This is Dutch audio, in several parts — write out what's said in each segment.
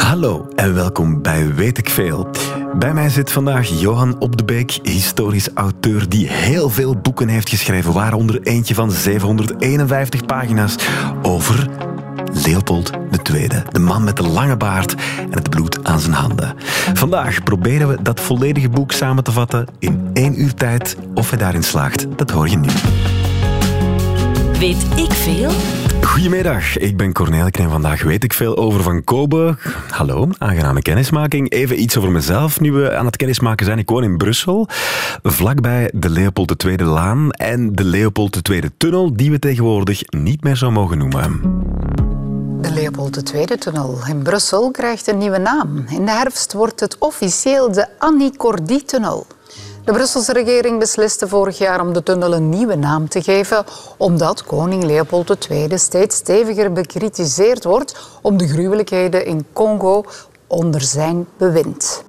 Hallo en welkom bij Weet ik Veel. Bij mij zit vandaag Johan Op de Beek, historisch auteur die heel veel boeken heeft geschreven, waaronder eentje van 751 pagina's over Leopold II, de man met de lange baard en het bloed aan zijn handen. Vandaag proberen we dat volledige boek samen te vatten in één uur tijd. Of hij daarin slaagt, dat hoor je nu. Weet ik veel? Goedemiddag, ik ben Cornelik en vandaag weet ik veel over Van Kobe. Hallo, aangename kennismaking. Even iets over mezelf, nu we aan het kennismaken zijn. Ik woon in Brussel, vlakbij de Leopold II Laan en de Leopold II Tunnel, die we tegenwoordig niet meer zo mogen noemen. De Leopold II-tunnel in Brussel krijgt een nieuwe naam. In de herfst wordt het officieel de Annie Cordy-tunnel. De Brusselse regering besliste vorig jaar om de tunnel een nieuwe naam te geven, omdat koning Leopold II steeds steviger bekritiseerd wordt om de gruwelijkheden in Congo onder zijn bewind.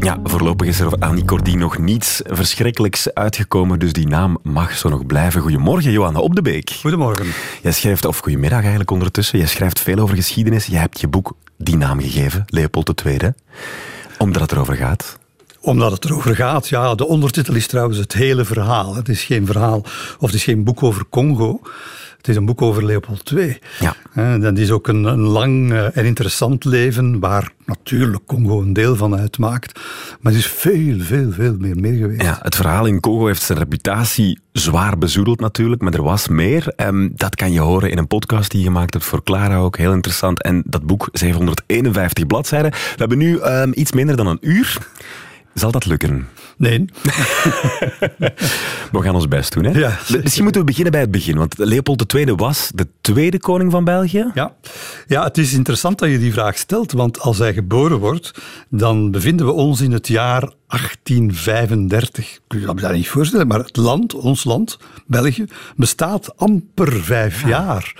Ja, voorlopig is er over Annie Cordy nog niets verschrikkelijks uitgekomen, dus die naam mag zo nog blijven. Goedemorgen, Johanna Op de Beek. Goedemorgen. Jij schrijft, of goedemiddag eigenlijk ondertussen, jij schrijft veel over geschiedenis. Je hebt je boek die naam gegeven, Leopold II, omdat het erover gaat omdat het erover gaat. Ja, de ondertitel is trouwens het hele verhaal. Het is geen verhaal of het is geen boek over Congo. Het is een boek over Leopold II. Ja. Dat is ook een, een lang eh, en interessant leven, waar natuurlijk Congo een deel van uitmaakt. Maar het is veel, veel, veel meer meer geweest. Ja, het verhaal in Congo heeft zijn reputatie zwaar bezoedeld natuurlijk, maar er was meer. Um, dat kan je horen in een podcast die je gemaakt hebt voor Clara ook. Heel interessant. En dat boek, 751 bladzijden. We hebben nu um, iets minder dan een uur. Zal dat lukken? Nee. we gaan ons best doen. Hè? Ja, Misschien moeten we beginnen bij het begin. Want Leopold II was de tweede koning van België. Ja. ja, het is interessant dat je die vraag stelt. Want als hij geboren wordt, dan bevinden we ons in het jaar 1835. Kun je dat me niet voorstellen, maar het land, ons land, België, bestaat amper vijf jaar.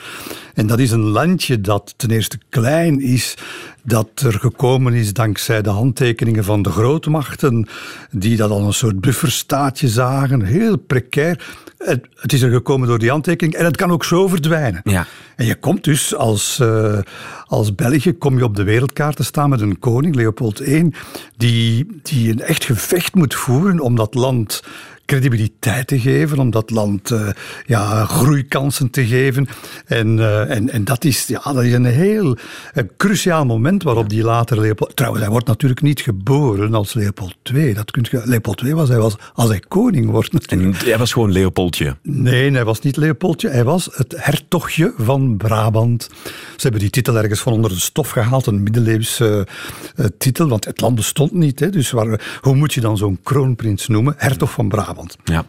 En dat is een landje dat ten eerste klein is, dat er gekomen is dankzij de handtekeningen van de grootmachten, die dat al een soort bufferstaatje zagen, heel precair. Het, het, is er gekomen door die handtekening en het kan ook zo verdwijnen. Ja. En je komt dus als, uh, als België kom je op de wereldkaart te staan met een koning, Leopold I, die, die een echt gevecht moet voeren om dat land credibiliteit te geven, om dat land uh, ja, groeikansen te geven. En, uh, en, en dat, is, ja, dat is een heel een cruciaal moment waarop die later Leopold... Trouwens, hij wordt natuurlijk niet geboren als Leopold II. Dat kunt je, Leopold II was hij was als hij koning wordt natuurlijk. En hij was gewoon Leopoldje? Nee, hij was niet Leopoldje. Hij was het hertogje van Brabant. Ze hebben die titel ergens van onder de stof gehaald, een middeleeuwse uh, titel, want het land bestond niet. Hè, dus waar, hoe moet je dan zo'n kroonprins noemen? Hertog van Brabant. Ja.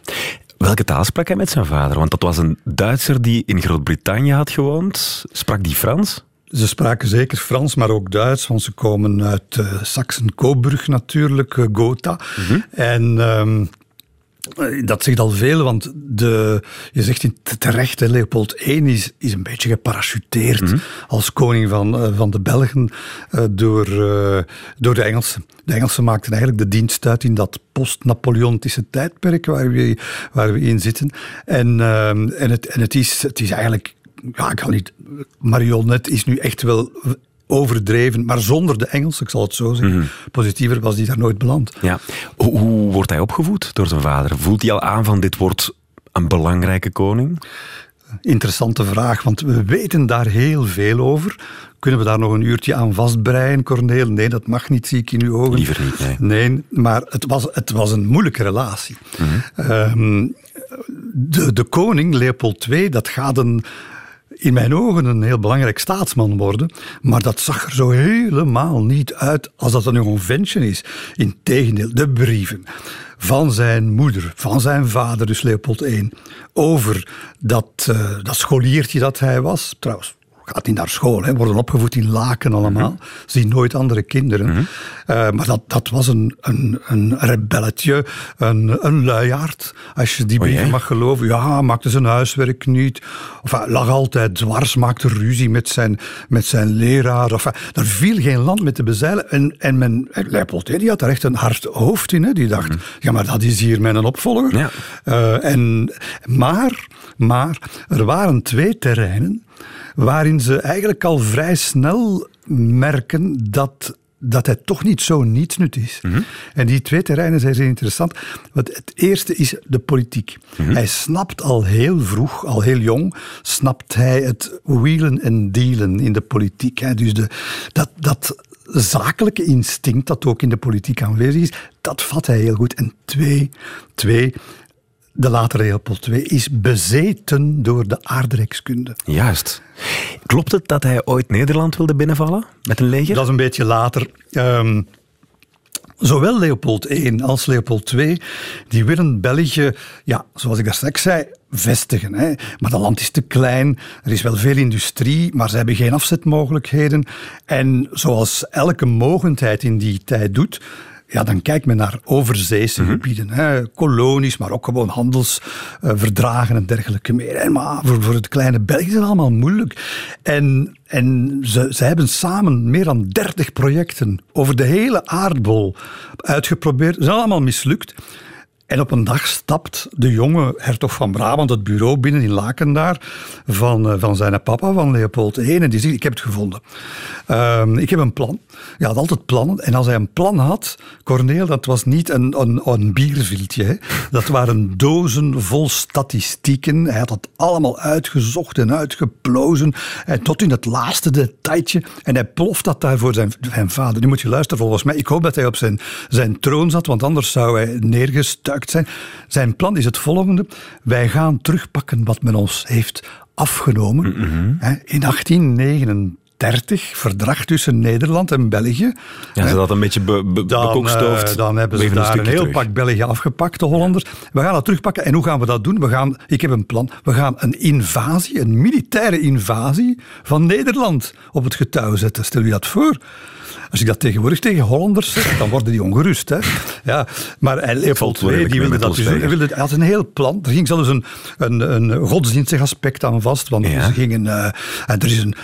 Welke taal sprak hij met zijn vader? Want dat was een Duitser die in Groot-Brittannië had gewoond. Sprak die Frans? Ze spraken zeker Frans, maar ook Duits, want ze komen uit uh, eh, Saxen-Coburg natuurlijk, uh, Gotha. Mhm. En um, dat zegt al veel, want de, je zegt terecht, Leopold I is, is een beetje geparachuteerd mhm. als koning van, uh, van de Belgen uh, door, door de Engelsen. De Engelsen maakten eigenlijk de dienst uit in dat post-Napoleontische tijdperk waar we, waar we in zitten. En, en, het, en het, is, het is eigenlijk ja, ik kan niet. Marionette is nu echt wel overdreven, maar zonder de Engels, ik zal het zo zeggen. Mhm. Positiever was hij daar nooit beland. Ja. Hoe, hoe wordt hij opgevoed door zijn vader? Voelt hij al aan van dit wordt een belangrijke koning? Interessante vraag, want we weten daar heel veel over. Kunnen we daar nog een uurtje aan vastbreien, Corneel? Nee, dat mag niet, zie ik in uw ogen. Liever niet, nee. Nee, maar het was, het was een moeilijke relatie. Mhm. Ehm, de, de koning, Leopold II, dat gaat een in mijn ogen een heel belangrijk staatsman worden. Maar dat zag er zo helemaal niet uit als dat een convention is. Integendeel, de brieven van zijn moeder, van zijn vader, dus Leopold I, over dat, uh, dat scholiertje dat hij was. Trouwens, gaat niet naar school, hè, worden opgevoed in Laken allemaal. Mm Zien nooit andere kinderen. Mhm. Eh, maar dat, dat was een, een, een rebelletje, een, een luiaard, als je die brieven mag geloven. Ja, maakte zijn huiswerk niet. Of hij lag altijd dwars, maakte ruzie met zijn, met zijn leraar. Of, er viel geen land met te bezeilen. En, en men, Leopold, die had daar echt een hard hoofd in. Hè. Die dacht, mhm. ja, maar dat is hier mijn opvolger. Ja. Uh, en, maar, maar er waren twee terreinen waarin ze eigenlijk al vrij snel merken dat dat hij toch niet zo nietsnut is. Mhm. En die twee terreinen zijn zeer interessant. Want het eerste is de politiek. Mhm. Hij snapt al heel vroeg, al heel jong, snapt hij het wheelen en dealen in de politiek. Hè. Dus de, dat, dat zakelijke instinct dat ook in de politiek aanwezig is, dat vat hij heel goed. En twee, twee de latere Leopold II is bezeten door de aardrijkskunde. Juist. Klopt het dat hij ooit Nederland wilde binnenvallen met een leger? Dat is een beetje later. Ehm, zowel Leopold I als Leopold II, die willen België, ja, zoals ik daar straks zei, vestigen. Hè. Maar dat land is te klein, er is wel veel industrie, maar ze hebben geen afzetmogelijkheden. En zoals elke mogendheid in die tijd doet, ja, dan kijkt men naar overzeese gebieden, hè, kolonies, maar ook gewoon handelsverdragen en dergelijke meer. En maar voor, voor het kleine België is het allemaal moeilijk. En, en ze, ze hebben samen meer dan 30 projecten over de hele aardbol uitgeprobeerd. Ze zijn allemaal mislukt. En op een dag stapt de jonge hertog van Brabant het bureau binnen in Laken daar van, eh, van zijn papa, van Leopold I. En die zegt, ik heb het gevonden. Ehm, ik heb een plan. Hij had altijd plannen. En als hij een plan had, Corneel, dat was niet een, een, een bierviltje. Dat waren dozen vol statistieken. Hij had dat allemaal uitgezocht en uitgeplozen. En tot in het laatste detailtje. En hij ploft dat daar voor zijn, zijn vader. Nu moet je luisteren volgens mij. Ik hoop dat hij op zijn, zijn troon zat, want anders zou hij zijn. Zijn plan is het volgende. Wij gaan terugpakken wat men ons heeft afgenomen. Hè, In 1839, verdrag tussen Nederland en België. Ja, ze dat een beetje be, be, Dan, bekokstoofd. eh, dan hebben ze een daar een, heel terug. pak België afgepakt, de Hollanders. We gaan dat terugpakken. En hoe gaan we dat doen? We gaan, ik heb een plan. We gaan een invasie, een militaire invasie van Nederland op het getouw zetten. Stel je dat voor? Als ik dat tegenwoordig tegen Hollanders zeg, dan worden die ongerust. Hè? Ja, maar Leopold II, die wilde dat dus. Hij, wilde, hij had een heel plan. Er ging zelfs een, een, een godsdienstig aspect aan vast. Want Ja. ze gingen, en er is een,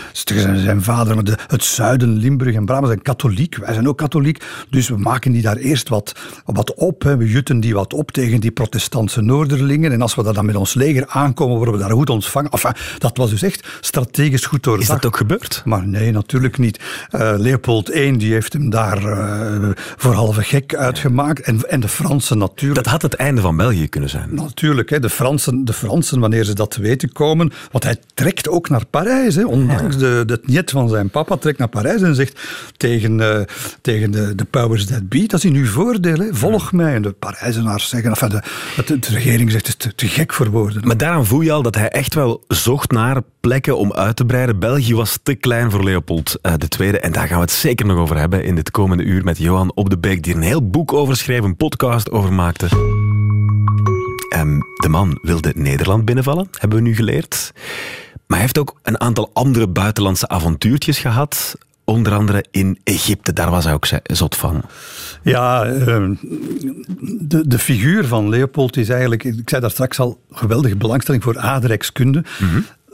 zijn, vader, de, het zuiden, Limburg en Brabant zijn katholiek. Wij zijn ook katholiek. Dus we maken die daar eerst wat, wat op. Hè. We jutten die wat op tegen die protestantse Noorderlingen. En als we daar dan met ons leger aankomen, worden we daar goed ontvangen. Enfin, dat was dus echt strategisch goed doordacht. Is dat ook gebeurd? Maar nee, natuurlijk niet. Eh, Leopold I die heeft hem daar eh, voor halve gek uitgemaakt. En, en de Fransen natuurlijk. Dat had het einde van België kunnen zijn. Natuurlijk, hè, de, Fransen, de Fransen, wanneer ze dat te weten komen. Want hij trekt ook naar Parijs. Hè, ondanks de, het niet van zijn papa, trekt naar Parijs en zegt tegen, eh, tegen de, de powers that be: dat is in uw voordeel, hè, volg mij. En de Parijzenaars zeggen, enfin, de, de, de regering zegt: het is te, te gek voor woorden. Maar daaraan voel je al dat hij echt wel zocht naar plekken om uit te breiden. België was te klein voor Leopold eh, II. En daar gaan we het zeker nog over hebben in dit komende uur met Johan Op de Beek, die er een heel boek over schreef, een podcast over maakte. Ehm, de man wilde Nederland binnenvallen, hebben we nu geleerd. Maar hij heeft ook een aantal andere buitenlandse avontuurtjes gehad. Onder andere in Egypte, daar was hij ook zo- zot van. Ja, ehm, de, de figuur van Leopold is eigenlijk, ik zei daar straks al, geweldige belangstelling voor aardrijkskunde.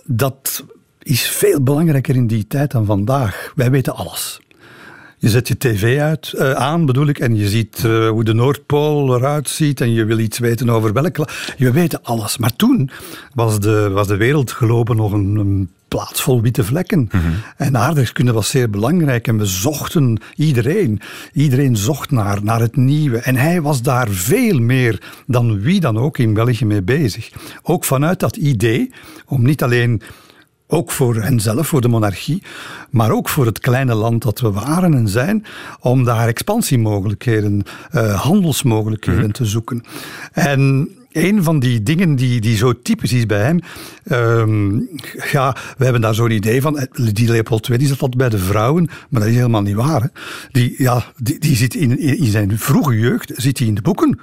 Dat is veel belangrijker in die tijd dan vandaag. Wij weten alles. Je zet je tv uit, eh, aan, bedoel ik, en je ziet eh, hoe de Noordpool eruit ziet en je wil iets weten over welk la- Je weet alles. Maar toen was de, was de wereldglobe nog een, een plaats vol witte vlekken. En aardrijkskunde was zeer belangrijk en we zochten iedereen. Iedereen zocht naar, naar het nieuwe. En hij was daar veel meer dan wie dan ook in België mee bezig. Ook vanuit dat idee om niet alleen ook voor henzelf, voor de monarchie, maar ook voor het kleine land dat we waren en zijn, om daar expansiemogelijkheden, eh, handelsmogelijkheden te zoeken. En een van die dingen die, die zo typisch is bij hem, ehm, ja, we hebben daar zo'n idee van, eh, die Leopold II die zat altijd bij de vrouwen, maar dat is helemaal niet waar. Hè. Die, ja, die, die zit in, in zijn vroege jeugd, zit hij in de boeken.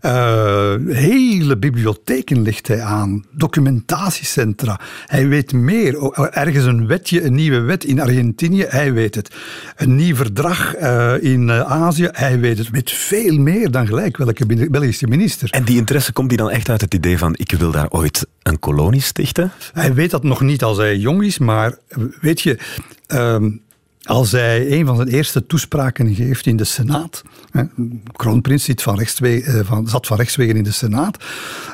Eh, hele bibliotheken ligt hij aan, documentatiecentra. Hij weet meer. Ergens een wetje, een nieuwe wet in Argentinië, hij weet het. Een nieuw verdrag eh, in eh, Azië, hij weet het. Weet veel meer dan gelijk welke Belgische minister. En die interesse komt die dan echt uit het idee van ik wil daar ooit een kolonie stichten? Hij weet dat nog niet als hij jong is, maar weet je, ehm, als hij een van zijn eerste toespraken geeft in de Senaat. Hè, kroonprins zit van rechtswege, eh, van, zat van rechtswegen in de Senaat.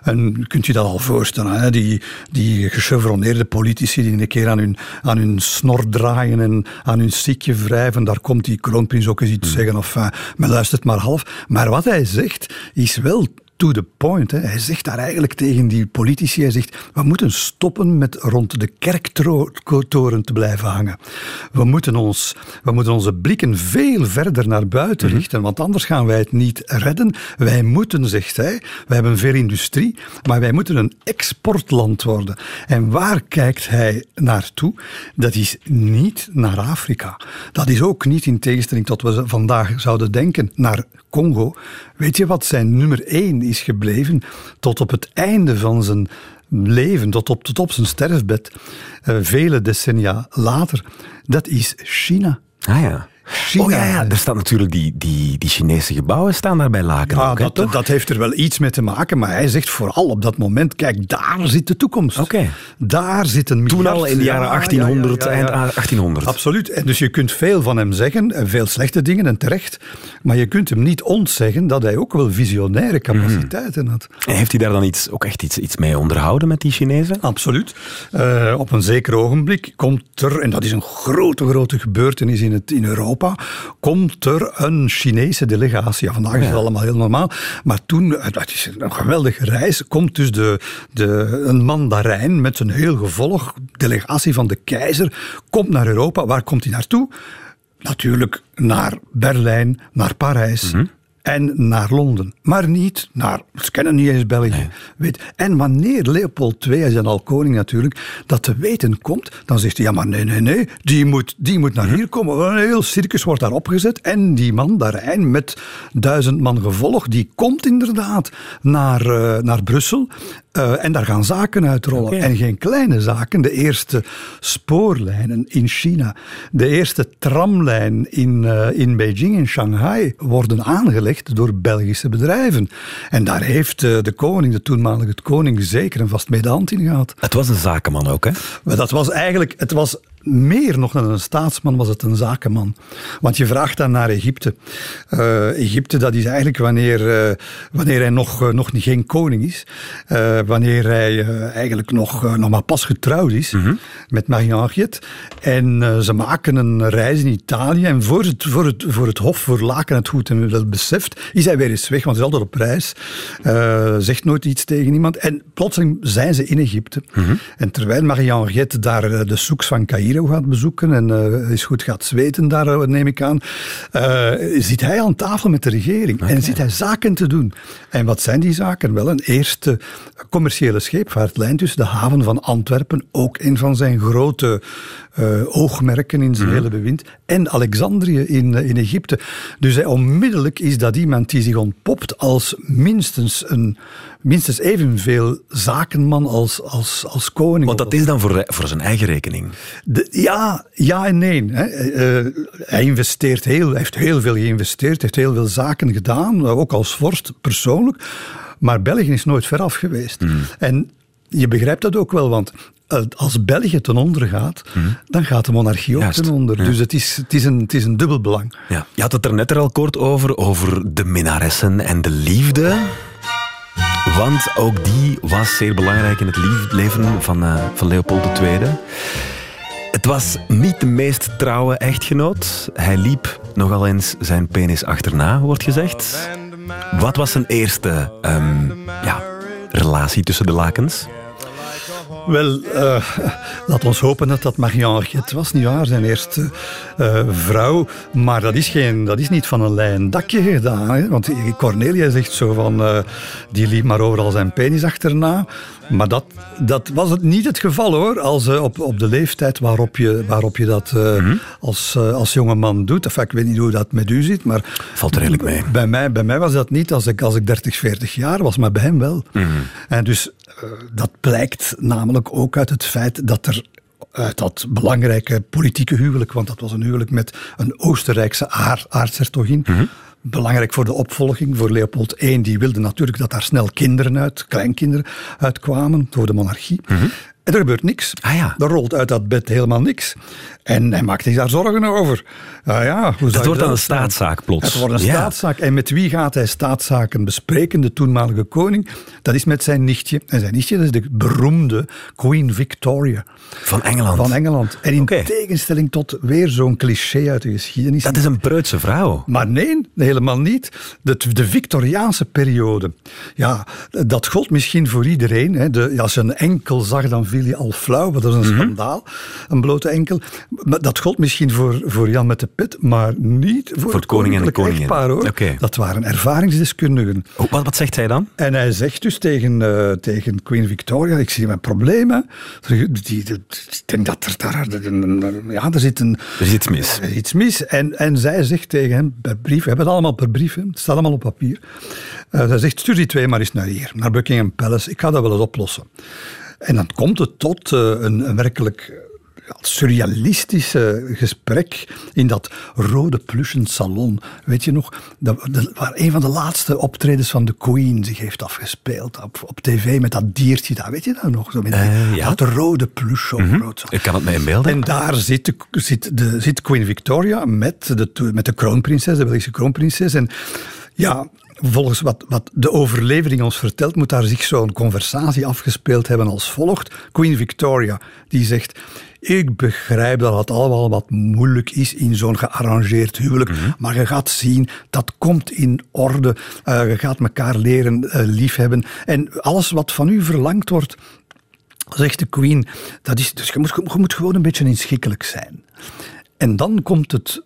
En kunt u dat al voorstellen? Hè? Die, die gechevroneerde politici die een keer aan hun, aan hun snor draaien en aan hun sikje wrijven. Daar komt die kroonprins ook eens iets hmm. zeggen. Of uh, men luistert maar half. Maar wat hij zegt is wel to the point. Hè. Hij zegt daar eigenlijk tegen die politici, hij zegt, we moeten stoppen met rond de kerktoren te blijven hangen. We moeten, ons, we moeten onze blikken veel verder naar buiten mhm. richten, want anders gaan wij het niet redden. Wij moeten, zegt hij, wij hebben veel industrie, maar wij moeten een exportland worden. En waar kijkt hij naartoe? Dat is niet naar Afrika. Dat is ook niet in tegenstelling tot wat we vandaag zouden denken, naar Weet je wat zijn nummer één is gebleven tot op het einde van zijn leven, tot op, tot op zijn sterfbed, uh, vele decennia later? Dat is China. Ah ja. Oh ja, ja, er staan natuurlijk die, die, die Chinese gebouwen staan daar bij Laken. Dat, dat heeft er wel iets mee te maken, maar hij zegt vooral op dat moment, kijk, daar zit de toekomst. Oké. Daar zit een Toen al in de jaren 1800, eind 1800. Absoluut. En dus je kunt veel van hem zeggen, en veel slechte dingen, en terecht, maar je kunt hem niet ontzeggen dat hij ook wel visionaire capaciteiten mhm. had. En heeft hij daar dan iets, ook echt iets, iets mee onderhouden met die Chinezen? Absoluut. Uh, op een zeker ogenblik komt er, en dat is een grote, grote gebeurtenis in, het, in Europa, komt er een Chinese delegatie. Ja, vandaag is het allemaal heel normaal. Maar toen, dat is een geweldige reis, komt dus de, de, een mandarijn met een heel gevolg, delegatie van de keizer, komt naar Europa. Waar komt hij naartoe? Natuurlijk naar Berlijn, naar Parijs. Mhm en naar Londen. Maar niet naar, ze kennen niet eens België. Weet, en wanneer Leopold II, hij is al koning natuurlijk, dat te weten komt, dan zegt hij, ja maar nee, nee, nee, die moet, die moet naar hier komen. Een heel circus wordt daar opgezet en die man, Rijn, met duizend man gevolg, die komt inderdaad naar, uh, naar Brussel uh, en daar gaan zaken uitrollen. En geen kleine zaken. De eerste spoorlijnen in China, de eerste tramlijn in, uh, in Beijing en Shanghai worden aangelegd door Belgische bedrijven. En daar heeft uh, de koning, de toenmalige koning, zeker een vast medehand in gehad. Het was een zakenman ook, hè? Maar dat was eigenlijk, het was meer nog dan een staatsman was het een zakenman. Want je vraagt dan naar Egypte. Uh, Egypte, dat is eigenlijk wanneer, uh, wanneer hij nog, uh, nog geen koning is. wanneer hij eigenlijk nog, nog maar pas getrouwd is mm -hmm. met Marie-Henriette. En ze maken een reis in Italië. En voor het, voor het, voor het hof, voor Laken het goed en dat beseft, is hij weer eens weg, want hij is altijd op reis. zegt nooit iets tegen iemand. En plotseling zijn ze in Egypte. Mm -hmm. En terwijl Marie-Henriette daar de soeks van Cairo gaat bezoeken en uh, is goed gaat zweten daar, eh, neem ik aan, uh, zit hij aan tafel met de regering en zit hij zaken te doen. En wat zijn die zaken? Wel, een eerste commerciële scheepvaartlijn tussen de haven van Antwerpen, ook een van zijn grote uh, oogmerken in zijn mhm. hele bewind. En Alexandrië in, in Egypte. Dus hij, onmiddellijk is dat iemand die zich ontpopt als minstens, een, minstens evenveel zakenman als, als, als koning. Want dat is dan voor, voor zijn eigen rekening? ja, ja en nee. Hè. Uh, hij investeert heel, heeft heel veel geïnvesteerd, heeft heel veel zaken gedaan, ook als vorst persoonlijk. Maar België is nooit veraf geweest. Mhm. En je begrijpt dat ook wel, want als België ten onder gaat, mhm. dan gaat de monarchie ook ten onder. Dus het is, het, is een, het is een dubbel belang. Ja. Je had het er net er al kort over, over de minnaressen en de liefde. Want ook die was zeer belangrijk in het leven van, uh, van Leopold II. Het was niet de meest trouwe echtgenoot. Hij liep nogal eens zijn penis achterna, wordt gezegd. Wat was zijn eerste um, ja, relatie tussen de lakens? Wel, uh, laat ons hopen dat dat Marie-Henriette was, niet waar? Zijn eerste uh, vrouw. Maar dat is, geen, dat is niet van een lijn dakje gedaan. Want Cornelia zegt zo van, uh, die liep maar overal zijn penis achterna. Maar dat, dat was het niet het geval hoor. Als, op, op de leeftijd waarop je, waarop je dat mm als, als jonge man doet. Enfin, ik weet niet hoe dat met u zit, maar... Valt er redelijk mee. Bij mij, bij mij was dat niet als ik, als ik 30, 40 jaar was, maar bij hem wel. Mm En dus dat blijkt namelijk ook uit het feit dat er uit dat belangrijke politieke huwelijk, want dat was een huwelijk met een Oostenrijkse aard, aartshertogin, mhm. Belangrijk voor de opvolging, voor Leopold I, die wilde natuurlijk dat daar snel kinderen uit, kleinkinderen uitkwamen, door de monarchie. Mhm. En er gebeurt niks. Ah ja. Er rolt uit dat bed helemaal niks. En hij maakt zich daar zorgen over. Ah ja, hoe zou Dat wordt dan een staatszaak plots. Het wordt een Ja. staatszaak. En met wie gaat hij staatszaken bespreken? De toenmalige koning. Dat is met zijn nichtje. En zijn nichtje dat is de beroemde Queen Victoria Van Engeland. van Engeland. En in tegenstelling tot weer zo'n cliché uit de geschiedenis. Dat is een preutse vrouw. Maar nee, helemaal niet. De, de Victoriaanse periode. Ja, dat gold misschien voor iedereen. Hè. De, als je een enkel zag, dan je al flauw. Dat was een Mhm. schandaal. Een blote enkel. Dat gold misschien voor, voor Jan met de pet, maar niet voor, het koning en de koningin. echtpaar, hoor. Oké. Dat waren ervaringsdeskundigen. Oh, wat, wat zegt hij dan? En hij zegt dus tegen, eh, tegen Queen Victoria, ik zie mijn problemen. Ik denk dat er daar... Ja, er zit een... Er is iets mis. Is iets mis. En, en zij zegt tegen hem per brief, we hebben het allemaal per brief, hè, het staat allemaal op papier. Eh, zij zegt, stuur die twee maar eens naar hier, naar Buckingham Palace. Ik ga dat wel eens oplossen. En dan komt het tot eh, een, een werkelijk eh, surrealistische gesprek in dat rode pluchen salon. Weet je nog, dat, dat, waar een van de laatste optredens van de Queen zich heeft afgespeeld op, op tv met dat diertje daar. Weet je dat nog? Zo met Eh, ja. Dat rode plush zo. Ik kan het mij inbeelden. En daar zit, de, zit, de, zit Queen Victoria met de, met de kroonprinses, de Belgische kroonprinses. En ja, volgens wat, wat de overlevering ons vertelt, moet daar zich zo'n conversatie afgespeeld hebben als volgt. Queen Victoria, die zegt... Ik begrijp dat het allemaal wat moeilijk is in zo'n gearrangeerd huwelijk, maar je gaat zien, dat komt in orde. Eh, je gaat elkaar leren eh, liefhebben. En alles wat van u verlangd wordt, zegt de Queen, dat is, dus je moet, je moet gewoon een beetje inschikkelijk zijn. En dan komt het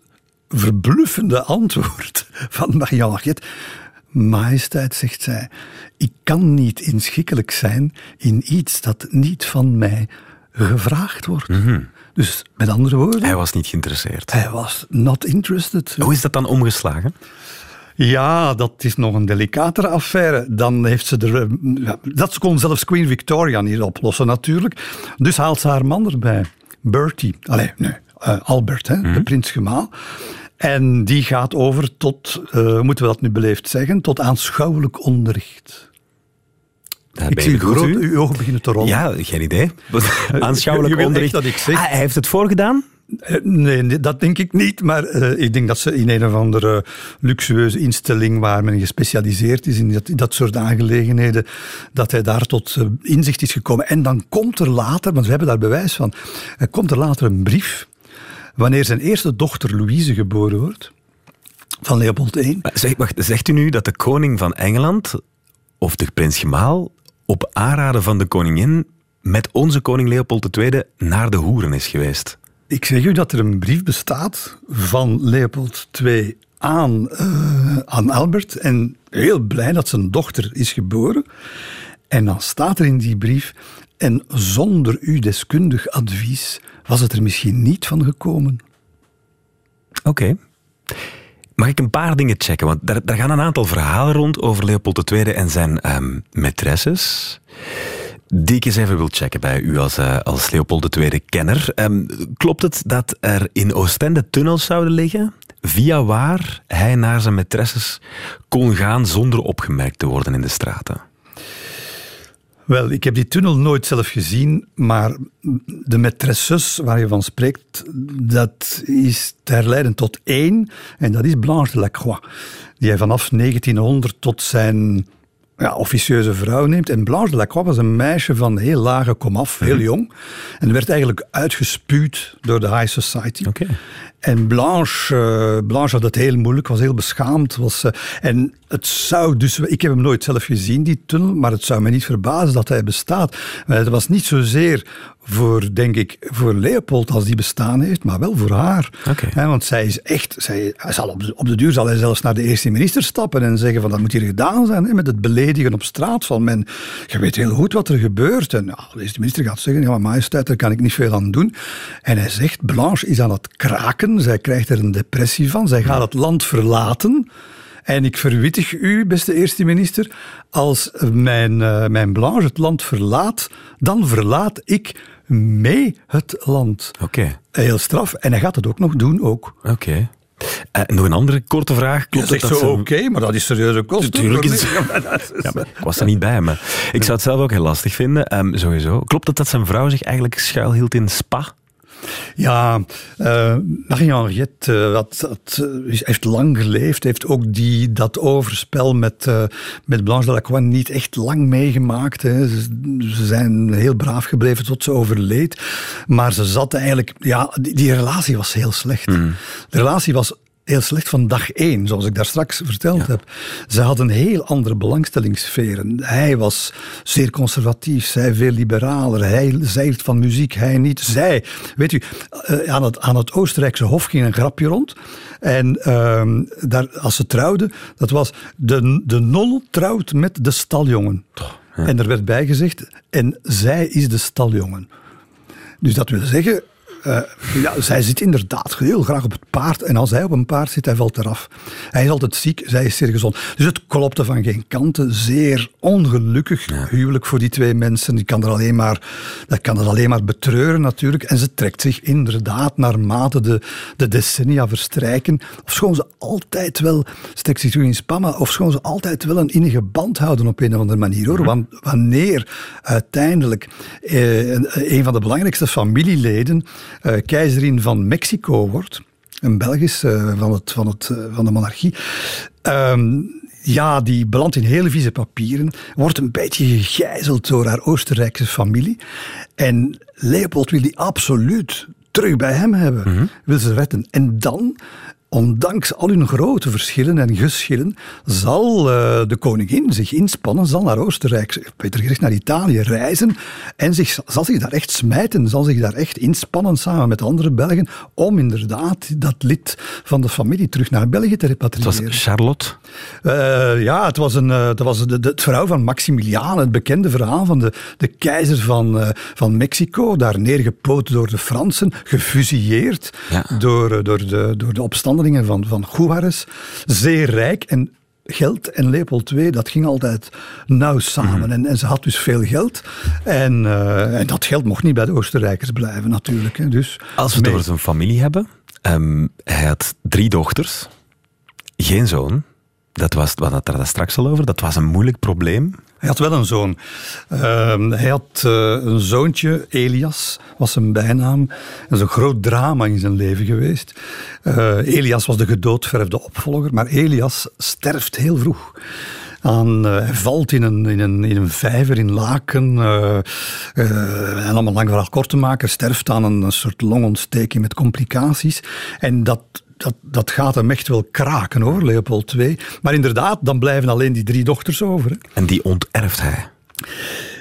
verbluffende antwoord van Maria Margret. Majesteit, zegt zij, ik kan niet inschikkelijk zijn in iets dat niet van mij gevraagd wordt. Dus met andere woorden, Hij was niet geïnteresseerd. hij was not interested. Hoe is dat dan omgeslagen? Ja, dat is nog een delicatere affaire. Dan heeft ze er. eh, Dat kon zelfs Queen Victoria niet oplossen, natuurlijk. Dus haalt ze haar man erbij, Bertie. Allee, nee, eh, Albert, hè, de prins Gemaal. En die gaat over tot, eh, moeten we dat nu beleefd zeggen, tot aanschouwelijk onderricht. Daar Ik zie groot, u? uw ogen beginnen te rollen. Ja, geen idee. Aanschouwelijk Je onderricht. dat ik zeg. Ah, hij heeft het voorgedaan? Eh, Nee, nee, dat denk ik niet. Maar eh, ik denk dat ze in een of andere luxueuze instelling waar men gespecialiseerd is in dat, dat soort aangelegenheden, dat hij daar tot inzicht is gekomen. En dan komt er later, want we hebben daar bewijs van, er komt er later een brief wanneer zijn eerste dochter Louise geboren wordt, van Leopold I. Maar Zeg, wacht, zegt u nu dat de koning van Engeland, of de prins Gemaal, op aanraden van de koningin met onze koning Leopold II naar de hoeren is geweest? Ik zeg u dat er een brief bestaat van Leopold II aan, eh, aan Albert. En heel blij dat zijn dochter is geboren. En dan staat er in die brief. En zonder uw deskundig advies was het er misschien niet van gekomen. Oké. Mag ik een paar dingen checken? Want daar, daar gaan een aantal verhalen rond over Leopold II en zijn ehm maîtresses. Die ik eens even wil checken bij u als, eh, als Leopold II-kenner. Ehm, klopt het dat er in Oostende tunnels zouden liggen, via waar hij naar zijn maîtresses kon gaan zonder opgemerkt te worden in de straten? Wel, ik heb die tunnel nooit zelf gezien, maar de maîtresses waar je van spreekt, dat is te herleiden tot één, en dat is Blanche de Lacroix, die hij vanaf 1900 tot zijn ja, officieuze vrouw neemt. En Blanche de Lacroix was een meisje van heel lage komaf, heel jong, en werd eigenlijk uitgespuwd door de high society. Oké. En Blanche, eh, Blanche had het heel moeilijk, was heel beschaamd. Was, eh, en het zou dus, ik heb hem nooit zelf gezien, die tunnel, maar het zou me niet verbazen dat hij bestaat. Maar het was niet zozeer voor, denk ik, voor Leopold als die bestaan heeft, maar wel voor haar. Want zij is echt, zij, zal op, de, op de duur zal hij zelfs naar de eerste minister stappen en zeggen van dat moet hier gedaan zijn, hè, met het beledigen op straat van men. Je weet heel goed wat er gebeurt. En de eerste minister gaat zeggen, ja maar majesteit, daar kan ik niet veel aan doen. En hij zegt, Blanche is aan het kraken, zij krijgt er een depressie van, zij gaat het land verlaten. En ik verwittig u, beste eerste minister, als mijn, eh, mijn Blanche het land verlaat, dan verlaat ik mee het land. Oké. Heel straf. En hij gaat het ook nog doen, ook. Oké. Uh, nog een andere korte vraag. Klopt dat, dat zo oké, maar dat is serieuze kosten. Natuurlijk is ja, ik was er niet bij, maar ik zou het zelf ook heel lastig vinden. Um, sowieso. Klopt het dat zijn vrouw zich eigenlijk schuilhield in Spa? Ja, uh, Marie-Henriette uh, dat, heeft lang geleefd, heeft ook die, dat overspel met, uh, met Blanche Delacroix niet echt lang meegemaakt. Hè. Ze, ze, zijn heel braaf gebleven tot ze overleed. Maar ze zat eigenlijk, ja, die, die relatie was heel slecht. Mm. De relatie was heel slecht van dag één, zoals ik daar straks verteld heb. Ze hadden een heel andere belangstellingssferen. Hij was zeer conservatief, zij veel liberaler. Hij zei van muziek, hij niet. Zij, weet u, eh, aan het, aan het Oostenrijkse Hof ging een grapje rond. En uh, daar, als ze trouwden, dat was de, de nol trouwt met de staljongen. En er werd bijgezegd, en zij is de staljongen. Dus dat wil zeggen, uh, ja, zij zit inderdaad heel graag op het paard. En als hij op een paard zit, hij valt eraf. Hij is altijd ziek, zij is zeer gezond. Dus het klopte van geen kanten. Zeer ongelukkig huwelijk voor die twee mensen. Die kan er alleen maar, dat kan het alleen maar betreuren natuurlijk. En ze trekt zich inderdaad naarmate de, de decennia verstrijken. Ofschoon ze altijd wel, strekt zich terug in Spamma, ofschoon ze altijd wel een innige band houden op een of andere manier. Hoor. Mhm. Want wanneer uiteindelijk eh, een van de belangrijkste familieleden uh, keizerin van Mexico wordt, een Belgisch uh, van, het, van, het, uh, van de monarchie. Um, ja, die belandt in hele vieze papieren, wordt een beetje gegijzeld door haar Oostenrijkse familie. En Leopold wil die absoluut terug bij hem hebben, mm -hmm. wil ze redden. En dan ondanks al hun grote verschillen en geschillen, zal uh, de koningin zich inspannen, zal naar Oostenrijk, beter gezegd naar Italië reizen en zich, zal zich daar echt smijten, zal zich daar echt inspannen samen met andere Belgen om inderdaad dat lid van de familie terug naar België te repatriëren. Het was Charlotte? Uh, ja, het was, een, uh, dat was de, de, de, vrouw van Maximiliaan, het bekende verhaal van de, de keizer van, van Mexico, daar neergepoot door de Fransen, gefusilleerd ja. door, door, de, door de opstanden van, van Juarez. Zeer rijk en geld en Leopold II, dat ging altijd nauw samen. Mhm. en, en, ze had dus veel geld. En, uh, en, dat geld mocht niet bij de Oostenrijkers blijven, natuurlijk. Hè. Dus, Als we het over zijn familie hebben. Um, hij had drie dochters, geen zoon. Dat was, we hadden daar straks al over. Dat was een moeilijk probleem. Hij had wel een zoon. Uh, hij had uh, een zoontje, Elias, was zijn bijnaam. Dat is een groot drama in zijn leven geweest. Uh, Elias was de gedoodverfde opvolger, maar Elias sterft heel vroeg. Aan, uh, hij valt in een, in, een, in een vijver in Laken. En om een lang verhaal kort te maken, sterft aan een soort longontsteking met complicaties. En dat dat, dat gaat hem echt wel kraken hoor, Leopold II. Maar inderdaad, dan blijven alleen die drie dochters over. Hè. En die onterft hij?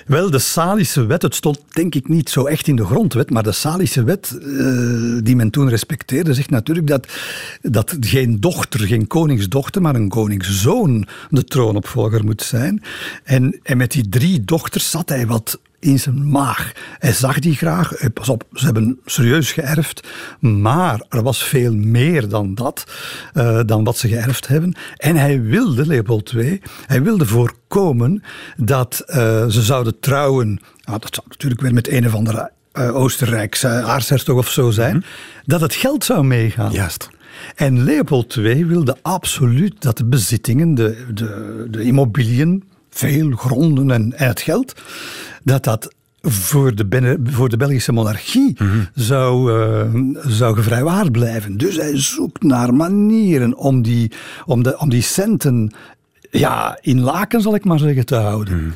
Wel, de Salische wet, het stond denk ik niet zo echt in de grondwet, maar de Salische wet, uh, die men toen respecteerde, zegt natuurlijk dat, dat geen dochter, geen koningsdochter, maar een koningszoon de troonopvolger moet zijn. En, en met die drie dochters zat hij wat in zijn maag. Hij zag die graag. Eh, pas op, ze hebben serieus geërfd. Maar er was veel meer dan dat, uh, dan wat ze geërfd hebben. En hij wilde, Leopold II, hij wilde voorkomen dat uh, ze zouden trouwen. Nou, dat zou natuurlijk weer met een of andere uh, Oostenrijkse aartshertog of zo zijn. Mm -hmm. Dat het geld zou meegaan. Juist. En Leopold II wilde absoluut dat de bezittingen, de, de, de immobiliën, veel gronden en, en het geld, dat dat voor de, voor de Belgische monarchie mm -hmm. zou, uh, zou gevrijwaard blijven. Dus hij zoekt naar manieren om die, om de, om die centen ja, in laken, zal ik maar zeggen, te houden. Mm -hmm.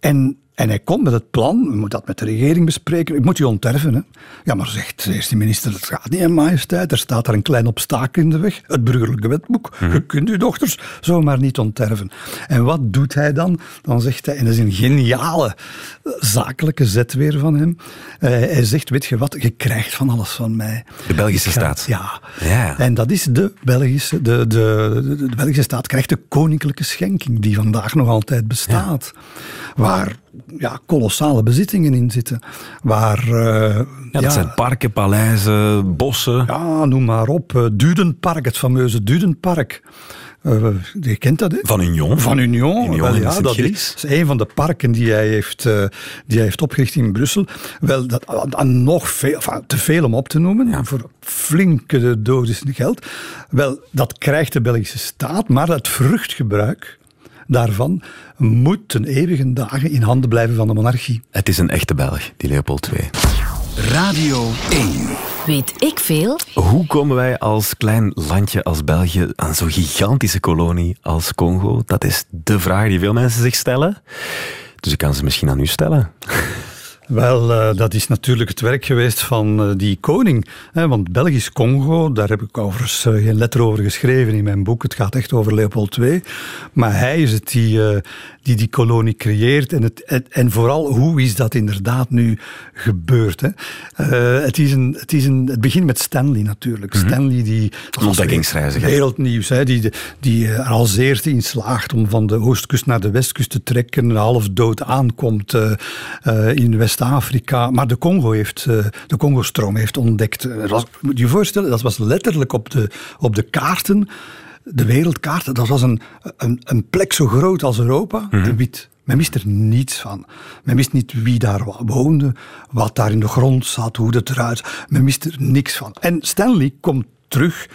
En en hij komt met het plan, we moeten dat met de regering bespreken. Ik moet u onterven. Hè? Ja, maar zegt de eerste minister, dat gaat niet, hè, majesteit. Er staat daar een klein obstakel in de weg, het burgerlijke wetboek. Mm -hmm. Je kunt uw dochters zomaar niet onterven. En wat doet hij dan? Dan zegt hij, en dat is een geniale zakelijke zet weer van hem. Uh, hij zegt, weet je wat, je krijgt van alles van mij. De Belgische ga, staat. Ja. ja. En dat is de Belgische, de, de, de, de Belgische staat krijgt de koninklijke schenking, die vandaag nog altijd bestaat. Ja. Waar ja, kolossale bezittingen in zitten. Waar, uh, ja, dat ja, zijn parken, paleizen, bossen. Ja, noem maar op. Uh, Dudenpark, het fameuze Dudenpark. Uh, je kent dat, hè? Van Union. Van Union. Union Wel, in ja, dat is een van de parken die hij heeft, uh, die hij heeft opgericht in Brussel. Wel, dat, uh, nog veel, enfin, te veel om op te noemen, Ja. voor flinke dosissen geld. Wel, dat krijgt de Belgische staat, maar het vruchtgebruik daarvan moet ten eeuwige dagen in handen blijven van de monarchie. Het is een echte Belg, die Leopold II. Radio 1. Weet ik veel? Hoe komen wij als klein landje als België aan zo'n gigantische kolonie als Congo? Dat is de vraag die veel mensen zich stellen. Dus ik kan ze misschien aan u stellen. Wel, uh, dat is natuurlijk het werk geweest van uh, die koning. Hè, want Belgisch Congo, daar heb ik overigens uh, geen letter over geschreven in mijn boek. Het gaat echt over Leopold II. Maar hij is het die die, die kolonie creëert. En, het, en, en, vooral, hoe is dat inderdaad nu gebeurd? Hè? het, is een, het, is een, het begint met Stanley natuurlijk. Mm -hmm. Stanley die... Ontdekkingsreiziger. Wereldnieuws. Hè, die, die er als eerste in slaagt om van de oostkust naar de westkust te trekken. Half dood aankomt in West West-Afrika. Maar de Congo heeft, uh, de Congo-stroom heeft ontdekt. Dat moet je je voorstellen, dat was letterlijk op de, op de kaarten, de wereldkaarten. Dat was een, een, een plek zo groot als Europa, mm -hmm. en wit. Men wist er niets van. Men wist niet wie daar woonde, wat daar in de grond zat, hoe dat eruit. Men wist er niks van. En Stanley komt terug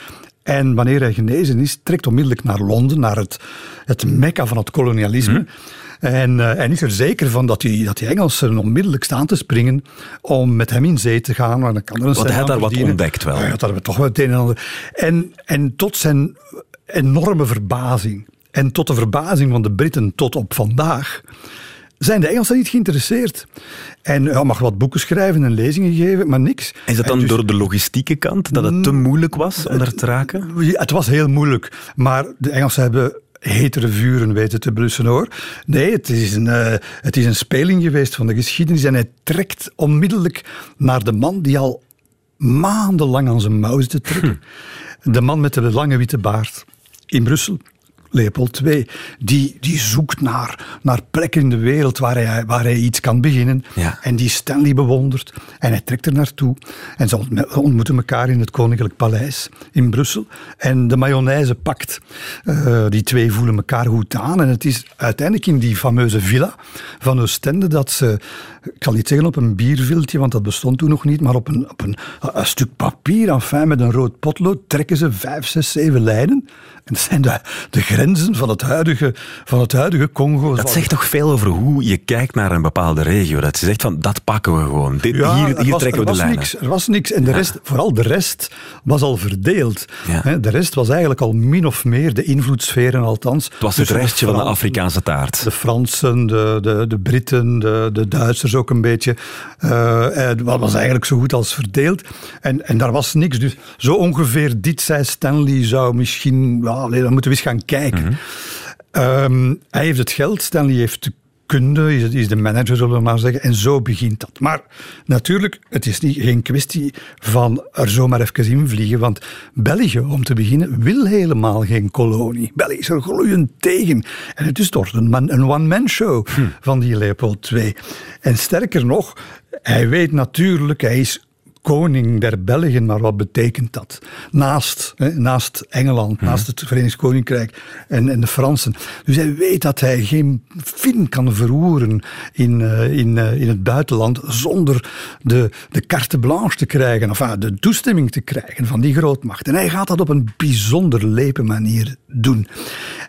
en wanneer hij genezen is, trekt onmiddellijk naar Londen, naar het, het mekka van het kolonialisme. Mm. En, uh, en is er zeker van dat die, dat die Engelsen onmiddellijk staan te springen om met hem in zee te gaan. Dan kan er een Want hij had daar wat ontdekt wel. Ja, dat we toch wel het een en ander. En, en tot zijn enorme verbazing, en tot de verbazing van de Britten tot op vandaag, zijn de Engelsen niet geïnteresseerd. En hij mag wat boeken schrijven en lezingen geven, maar niks. Is dat dan dus, door de logistieke kant, dat het te moeilijk was om daar te raken? Het was heel moeilijk, maar de Engelsen hebben hetere vuren weten te blussen hoor. Nee, het is, een, uh, het is een speling geweest van de geschiedenis en hij trekt onmiddellijk naar de man die al maandenlang aan zijn mouw zit te trekken. Hm. De man met de lange witte baard in Brussel. Leopold II, die, die zoekt naar, naar plekken in de wereld waar hij, waar hij iets kan beginnen. Ja. En die Stanley bewondert. En hij trekt er naartoe. En ze ontmoeten elkaar in het Koninklijk Paleis in Brussel. En de mayonaise pakt. Uh, die twee voelen elkaar goed aan. En het is uiteindelijk in die fameuze villa van Oostende dat ze, ik kan niet zeggen op een bierviltje, want dat bestond toen nog niet, maar op een, op een, een stuk papier, enfin, met een rood potlood, trekken ze vijf, zes, zeven lijnen. En dat zijn de, de grenzen van het huidige, van het huidige Congo. Dat zegt toch veel over hoe je kijkt naar een bepaalde regio. Dat je zegt van, dat pakken we gewoon. Dit, ja, hier hier was, trekken we de lijnen. Niks, er was niks. En de rest, vooral de rest was al verdeeld. Ja. De rest was eigenlijk al min of meer de invloedssferen althans. Het was het restje van de Afrikaanse taart. De Fransen, de, de, de Britten, de, de Duitsers ook een beetje. Uh, het was eigenlijk zo goed als verdeeld. En, en daar was niks. Dus zo ongeveer dit zei Stanley zou misschien... Nee, dan moeten we eens gaan kijken. Mhm. Um, hij heeft het geld, Stanley heeft de kunde, is, is de manager, zullen we maar zeggen. En zo begint dat. Maar natuurlijk, het is niet, geen kwestie van er zomaar even invliegen. Want België, om te beginnen, wil helemaal geen kolonie. België is er gloeiend tegen. En het is toch een, man, een one-man show Hm. van die Leopold II. En sterker nog, hij weet natuurlijk, hij is koning der Belgen, maar wat betekent dat? Naast, hè, naast Engeland, naast het Verenigd Koninkrijk en, en de Fransen. Dus hij weet dat hij geen fin kan verroeren in, uh, in, uh, in het buitenland zonder de, de carte blanche te krijgen, of enfin, de toestemming te krijgen van die grootmacht. En hij gaat dat op een bijzonder lepe manier doen.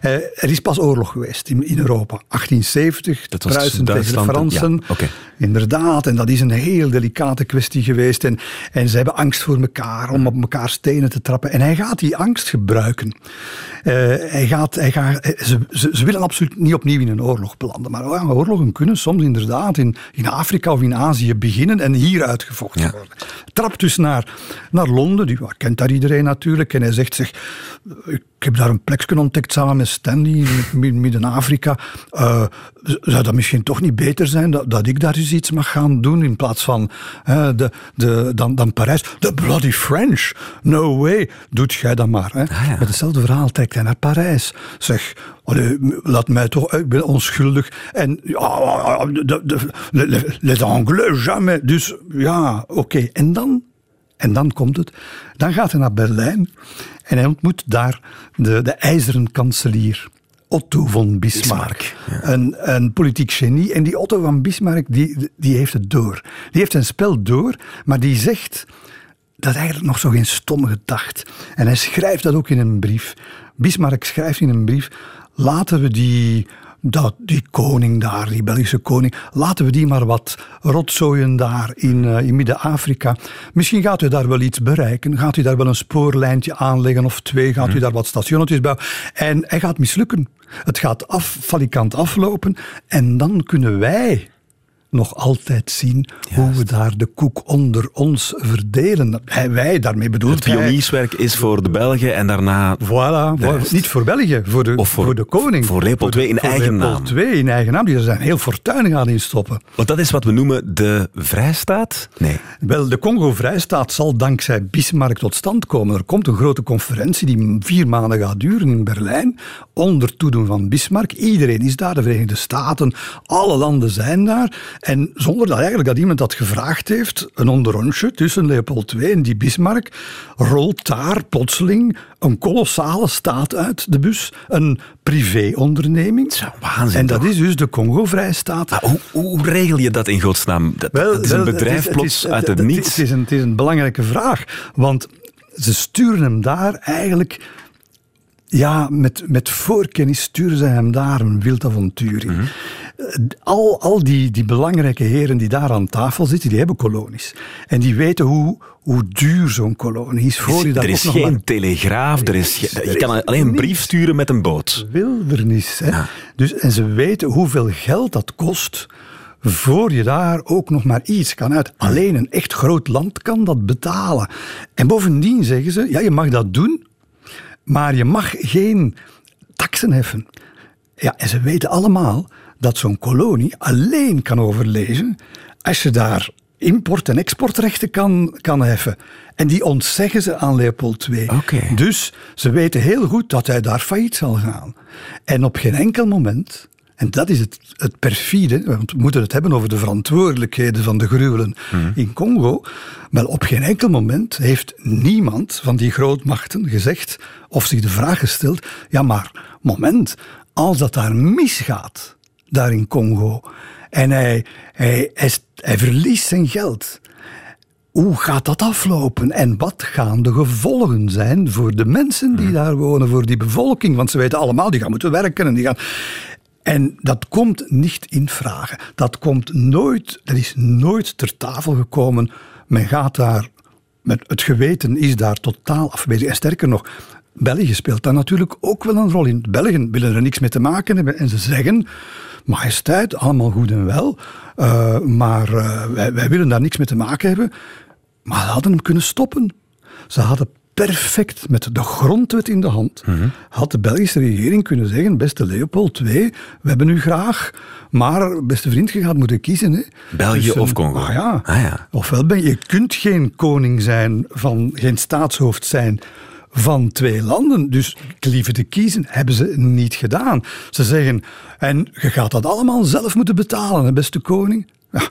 Uh, er is pas oorlog geweest in, in Europa. 1870, dat was Pruisen tegen de Fransen. Ja, okay. Inderdaad, en dat is een heel delicate kwestie geweest. En, en ze hebben angst voor elkaar, om op elkaar stenen te trappen. En hij gaat die angst gebruiken. Uh, hij gaat, hij gaat, ze, ze, ze, willen absoluut niet opnieuw in een oorlog belanden. Maar ja, oorlogen kunnen soms inderdaad in, in Afrika of in Azië beginnen en hier uitgevochten Ja. worden. Trapt dus naar, naar Londen, die kent daar iedereen natuurlijk. En hij zegt zich, ik heb daar een plekje ontdekt samen met Stanley in Midden-Afrika. Uh, zou dat misschien toch niet beter zijn dat, dat ik daar eens iets mag gaan doen in plaats van uh, de, de, dan, dan Parijs? The bloody French! No way! Doet jij dat maar. Hè? Ah, ja. Met hetzelfde verhaal trekt hij naar Parijs. Zeg, allee, laat mij toch, ik ben onschuldig. En ja, de, de, de, les Anglais jamais. Dus ja, oké. Okay. En dan En dan komt het. Dan gaat hij naar Berlijn en hij ontmoet daar de, de ijzeren kanselier. Otto von Bismarck. een, een politiek genie. En die Otto van Bismarck, die, die heeft het door. Die heeft een spel door, maar die zegt dat eigenlijk nog zo geen stomme gedacht. En hij schrijft dat ook in een brief. Bismarck schrijft in een brief: laten we die dat die koning daar, die Belgische koning, laten we die maar wat rotzooien daar in, uh, in Midden-Afrika. Misschien gaat u daar wel iets bereiken. Gaat u daar wel een spoorlijntje aanleggen of twee? Gaat u mhm. daar wat stationnetjes bouwen? En hij gaat mislukken. Het gaat af, valikant aflopen. En dan kunnen wij nog altijd zien hoe we daar de koek onder ons verdelen. Wij, daarmee bedoelt Het pionierswerk is voor de Belgen en daarna... Voilà, niet voor België, voor de, of voor, de koning. Voor Leopold II in eigen naam. Leopold II in eigen naam, die er zijn heel fortuin gaan instoppen. Want dat is wat we noemen de Vrijstaat? Nee. Wel, de Congo-Vrijstaat zal dankzij Bismarck tot stand komen. Er komt een grote conferentie die vier maanden gaat duren in Berlijn, onder toedoen van Bismarck. Iedereen is daar, de Verenigde Staten, alle landen zijn daar. En zonder dat eigenlijk dat iemand dat gevraagd heeft, een onderrondje tussen Leopold II en die Bismarck, rolt daar plotseling een kolossale staat uit de bus. Een privéonderneming. Waanzin. En dat is dus de Congo-Vrijstaat. Hoe, hoe, regel je dat in godsnaam? Dat, wel, is een bedrijf plots uit het, niets. Is, een, het is een belangrijke vraag. Want ze sturen hem daar eigenlijk ja, met, met voorkennis sturen ze hem daar een wild avontuur in. Mhm. Al, al die, die belangrijke heren die daar aan tafel zitten, die hebben kolonies. En die weten hoe, hoe duur zo'n kolonie is. Voor je er is geen telegraaf, er is, je kan alleen een brief sturen met een boot. Wildernis. Hè? Dus, en ze weten hoeveel geld dat kost voor je daar ook nog maar iets kan uit. Alleen een echt groot land kan dat betalen. En bovendien zeggen ze, ja, je mag dat doen, maar je mag geen taksen heffen. Ja, en ze weten allemaal dat zo'n kolonie alleen kan overleven als je daar import- en exportrechten kan, kan heffen. En die ontzeggen ze aan Leopold II. Okay. Dus ze weten heel goed dat hij daar failliet zal gaan. En op geen enkel moment en dat is het, het perfide, want we moeten het hebben over de verantwoordelijkheden van de gruwelen mhm. in Congo. Maar op geen enkel moment heeft niemand van die grootmachten gezegd of zich de vraag gesteld: ja, maar moment, als dat daar misgaat, daar in Congo, en hij, hij, hij, hij verliest zijn geld. Hoe gaat dat aflopen en wat gaan de gevolgen zijn voor de mensen die mhm. daar wonen, voor die bevolking? Want ze weten allemaal, die gaan moeten werken en die gaan. En dat komt niet in vragen. Dat komt nooit, dat is nooit ter tafel gekomen. Men gaat daar, met het geweten is daar totaal afwezig. En sterker nog, België speelt daar natuurlijk ook wel een rol in. Belgen willen er niks mee te maken hebben en ze zeggen, majesteit, allemaal goed en wel, uh, maar wij, wij willen daar niks mee te maken hebben. Maar ze hadden hem kunnen stoppen. Ze hadden perfect met de grondwet in de hand, had de Belgische regering kunnen zeggen: Beste Leopold II, we hebben u graag, maar beste vriend, je gaat moeten kiezen. Hè. België dus, of Congo? Ah, ja. Ah, ja. Ofwel ben je kunt geen koning zijn, van, geen staatshoofd zijn van twee landen. Dus liever te kiezen hebben ze niet gedaan. Ze zeggen, en je gaat dat allemaal zelf moeten betalen, beste koning. Ja,